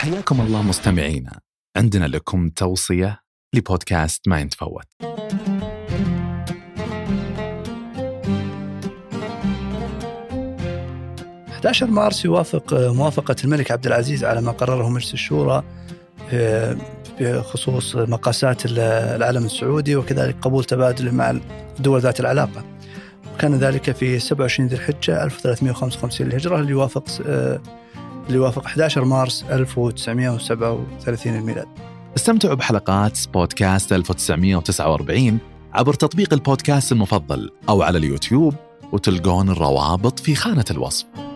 حياكم الله مستمعينا عندنا لكم توصية لبودكاست ما ينتفوت 11 مارس يوافق موافقة الملك عبد العزيز على ما قرره مجلس الشورى بخصوص مقاسات العلم السعودي وكذلك قبول تبادل مع الدول ذات العلاقة. وكان ذلك في 27 ذي الحجة 1355 للهجرة اللي يوافق اللي يوافق 11 مارس 1937 الميلاد. استمتعوا بحلقات بودكاست 1949 عبر تطبيق البودكاست المفضل أو على اليوتيوب وتلقون الروابط في خانة الوصف.